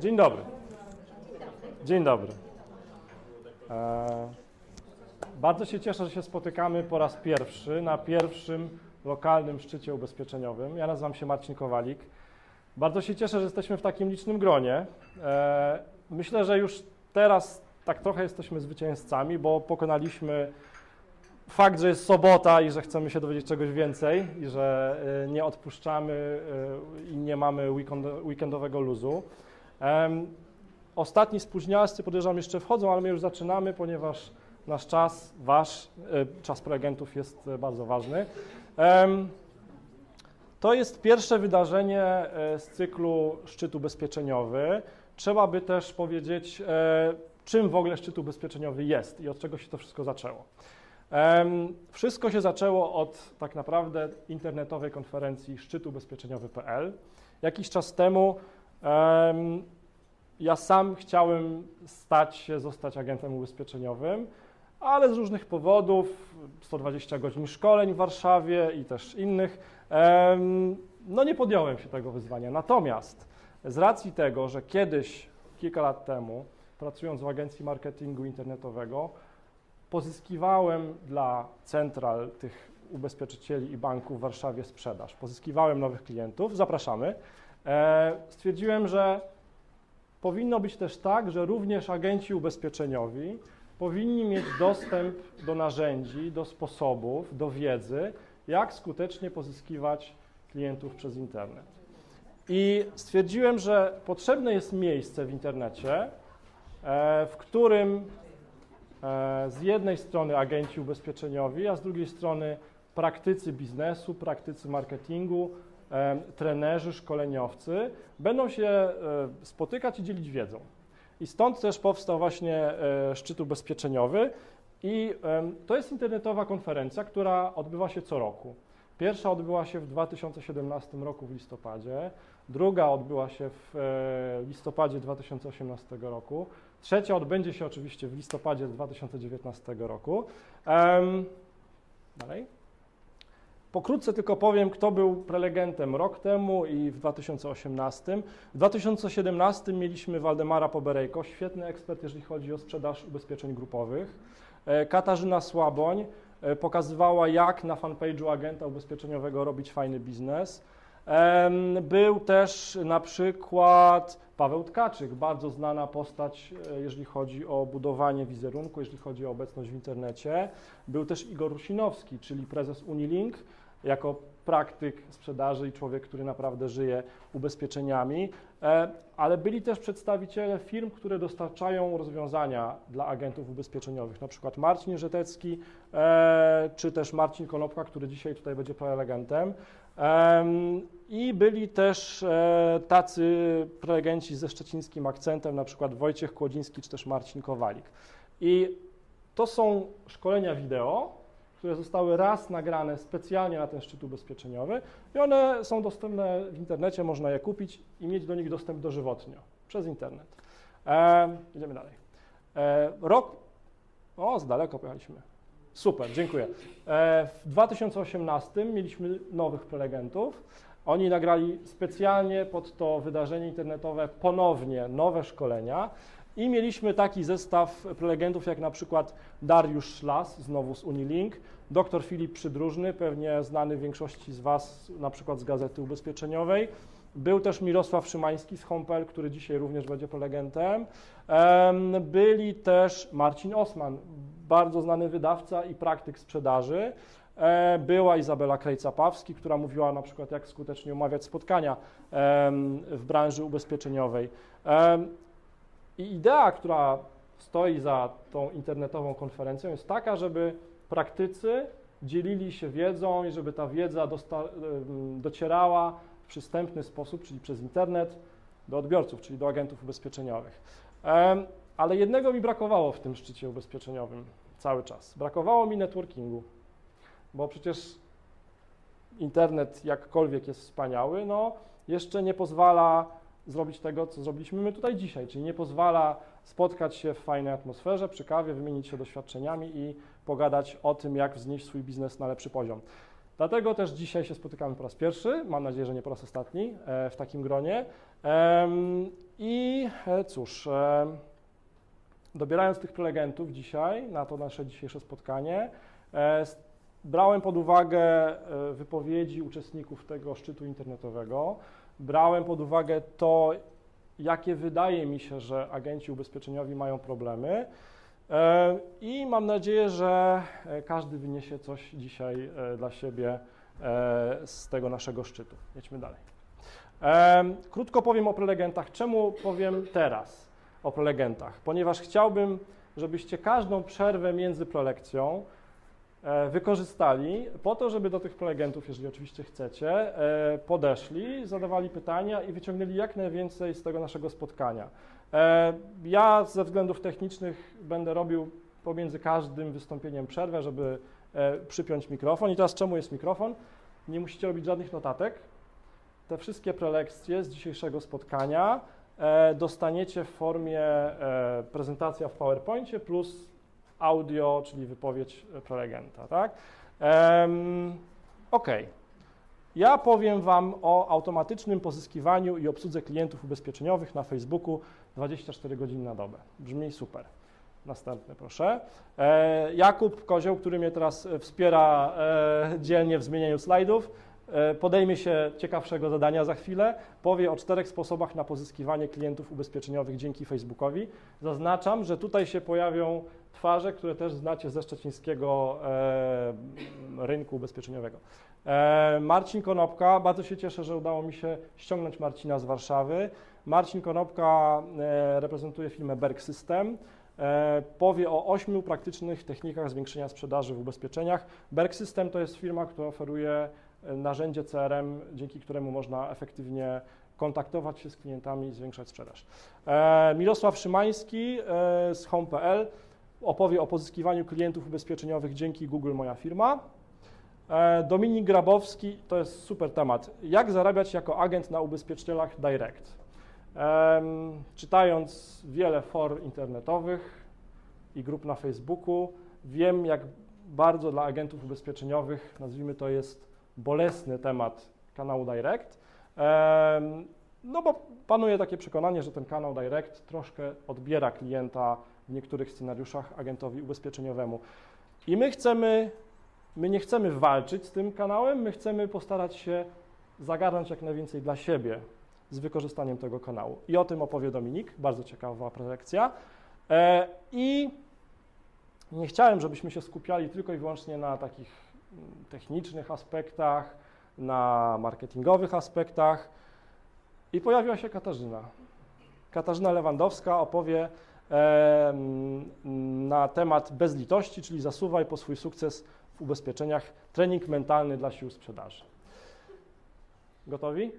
Dzień dobry. Dzień dobry. E, bardzo się cieszę, że się spotykamy po raz pierwszy na pierwszym lokalnym szczycie ubezpieczeniowym. Ja nazywam się Marcin Kowalik. Bardzo się cieszę, że jesteśmy w takim licznym gronie. E, myślę, że już teraz tak trochę jesteśmy zwycięzcami, bo pokonaliśmy fakt, że jest sobota i że chcemy się dowiedzieć czegoś więcej i że e, nie odpuszczamy e, i nie mamy weekendowego luzu. Ostatni spóźnialscy podejrzewam jeszcze wchodzą, ale my już zaczynamy, ponieważ nasz czas, wasz czas prelegentów jest bardzo ważny. To jest pierwsze wydarzenie e, z cyklu szczyt ubezpieczeniowy. Trzeba by też powiedzieć, e, czym w ogóle szczyt ubezpieczeniowy jest i od czego się to wszystko zaczęło. Wszystko się zaczęło od tak naprawdę internetowej konferencji szczytubezpieczeniowy.pl. Jakiś czas temu ja sam chciałem stać się, zostać agentem ubezpieczeniowym ale z różnych powodów, 120 godzin szkoleń w Warszawie i też innych, no nie podjąłem się tego wyzwania. Natomiast z racji tego, że kiedyś, kilka lat temu, pracując w agencji marketingu internetowego, pozyskiwałem dla central tych ubezpieczycieli i banków w Warszawie sprzedaż. Pozyskiwałem nowych klientów, zapraszamy. E, stwierdziłem, że powinno być też tak, że również agenci ubezpieczeniowi powinni mieć dostęp do narzędzi, do sposobów, do wiedzy, jak skutecznie pozyskiwać klientów przez internet. I stwierdziłem, że potrzebne jest miejsce w internecie, e, w którym e, z jednej strony agenci ubezpieczeniowi, a z drugiej strony praktycy biznesu, praktycy marketingu, trenerzy, szkoleniowcy będą się spotykać i dzielić wiedzą. I stąd też powstał właśnie e, szczyt ubezpieczeniowy i to jest internetowa konferencja, która odbywa się co roku. Pierwsza odbyła się w 2017 roku w listopadzie, druga odbyła się w e, listopadzie 2018 roku, trzecia odbędzie się oczywiście w listopadzie 2019 roku. Dalej. Pokrótce tylko powiem, kto był prelegentem rok temu i w 2018. W 2017 mieliśmy Waldemara Poberejko, świetny ekspert, jeżeli chodzi o sprzedaż ubezpieczeń grupowych. E, Katarzyna Słaboń e, pokazywała, jak na fanpage'u agenta ubezpieczeniowego robić fajny biznes. Był też na przykład Paweł Tkaczyk, bardzo znana postać, e, jeżeli chodzi o budowanie wizerunku, jeżeli chodzi o obecność w internecie. Był też Igor Rusinowski, czyli prezes Unilink, jako praktyk sprzedaży i człowiek, który naprawdę żyje ubezpieczeniami, e, ale byli też przedstawiciele firm, które dostarczają rozwiązania dla agentów ubezpieczeniowych, na przykład Marcin Żetecki, e, czy też Marcin Konopka, który dzisiaj tutaj będzie prelegentem. I byli też e, tacy prelegenci ze szczecińskim akcentem, na przykład Wojciech Kłodziński, czy też Marcin Kowalik. I to są szkolenia wideo, które zostały raz nagrane specjalnie na ten szczyt ubezpieczeniowy i one są dostępne w internecie, można je kupić i mieć do nich dostęp dożywotnio przez internet. E, idziemy dalej. E, rok, o, z daleko pojechaliśmy. Super, dziękuję. E, w 2018 mieliśmy nowych prelegentów. Oni nagrali specjalnie pod to wydarzenie internetowe ponownie nowe szkolenia i mieliśmy taki zestaw prelegentów jak na przykład Dariusz Szlas, znowu z Unilink, dr Filip Przydróżny, pewnie znany większości z Was na przykład z Gazety Ubezpieczeniowej, był też Mirosław Szymański z Hompel, który dzisiaj również będzie prelegentem. Byli też Marcin Osman, bardzo znany wydawca i praktyk sprzedaży. E, była Izabela Krejca-Pawski, która mówiła na przykład, jak skutecznie umawiać spotkania w branży ubezpieczeniowej. I idea, która stoi za tą internetową konferencją, jest taka, żeby praktycy dzielili się wiedzą i żeby ta wiedza docierała w przystępny sposób, czyli przez internet, do odbiorców, czyli do agentów ubezpieczeniowych. Ale jednego mi brakowało w tym szczycie ubezpieczeniowym cały czas. Brakowało mi networkingu, bo przecież internet jakkolwiek jest wspaniały, no jeszcze nie pozwala zrobić tego, co zrobiliśmy my tutaj dzisiaj, czyli nie pozwala spotkać się w fajnej atmosferze, przy kawie, wymienić się doświadczeniami i pogadać o tym, jak wznieść swój biznes na lepszy poziom. Dlatego też dzisiaj się spotykamy po raz pierwszy, mam nadzieję, że nie po raz ostatni e, w takim gronie. I e, cóż, e, dobierając tych prelegentów dzisiaj na to nasze dzisiejsze spotkanie, e, brałem pod uwagę e, wypowiedzi uczestników tego szczytu internetowego, brałem pod uwagę to, jakie wydaje mi się, że agenci ubezpieczeniowi mają problemy. E, I mam nadzieję, że każdy wyniesie coś dzisiaj dla siebie z tego naszego szczytu. Jedźmy dalej. Krótko powiem o prelegentach. Czemu powiem teraz o prelegentach? Ponieważ chciałbym, żebyście każdą przerwę między prelekcją E, wykorzystali po to, żeby do tych prelegentów, jeżeli oczywiście chcecie, e, podeszli, zadawali pytania i wyciągnęli jak najwięcej z tego naszego spotkania. E, ja ze względów technicznych będę robił pomiędzy każdym wystąpieniem przerwę, żeby przypiąć mikrofon. I teraz czemu jest mikrofon? Nie musicie robić żadnych notatek. Te wszystkie prelekcje z dzisiejszego spotkania dostaniecie w formie prezentacja w PowerPoincie plus audio, czyli wypowiedź prelegenta, tak? Ok. Ja powiem Wam o automatycznym pozyskiwaniu i obsłudze klientów ubezpieczeniowych na Facebooku 24 godziny na dobę. Brzmi super. Następny, proszę. E, Jakub Kozioł, który mnie teraz wspiera e, dzielnie w zmienianiu slajdów, e, podejmie się ciekawszego zadania za chwilę. Powie o czterech sposobach na pozyskiwanie klientów ubezpieczeniowych dzięki Facebookowi. Zaznaczam, że tutaj się pojawią twarze, które też znacie ze szczecińskiego e, rynku ubezpieczeniowego. E, Marcin Konopka, bardzo się cieszę, że udało mi się ściągnąć Marcina z Warszawy. Marcin Konopka e, reprezentuje firmę Berg System. E, powie o ośmiu praktycznych technikach zwiększenia sprzedaży w ubezpieczeniach. Berg System to jest firma, która oferuje e, narzędzie CRM, dzięki któremu można efektywnie kontaktować się z klientami i zwiększać sprzedaż. E, Mirosław Szymański z Home.pl opowie o pozyskiwaniu klientów ubezpieczeniowych dzięki Google Moja Firma. E, Dominik Grabowski, to jest super temat. Jak zarabiać jako agent na ubezpieczycielach direct? Czytając wiele for internetowych i grup na Facebooku, wiem, jak bardzo dla agentów ubezpieczeniowych, nazwijmy to, jest bolesny temat kanału direct. No bo panuje takie przekonanie, że ten kanał direct troszkę odbiera klienta w niektórych scenariuszach agentowi ubezpieczeniowemu. I my chcemy, my nie chcemy walczyć z tym kanałem, my chcemy postarać się zagarnąć jak najwięcej dla siebie z wykorzystaniem tego kanału. I o tym opowie Dominik, bardzo ciekawa prelekcja. E, I nie chciałem, żebyśmy się skupiali tylko i wyłącznie na takich technicznych aspektach, na marketingowych aspektach. I pojawiła się Katarzyna. Katarzyna Lewandowska opowie na temat bezlitości, czyli zasuwaj po swój sukces w ubezpieczeniach, trening mentalny dla sił sprzedaży. Gotowi?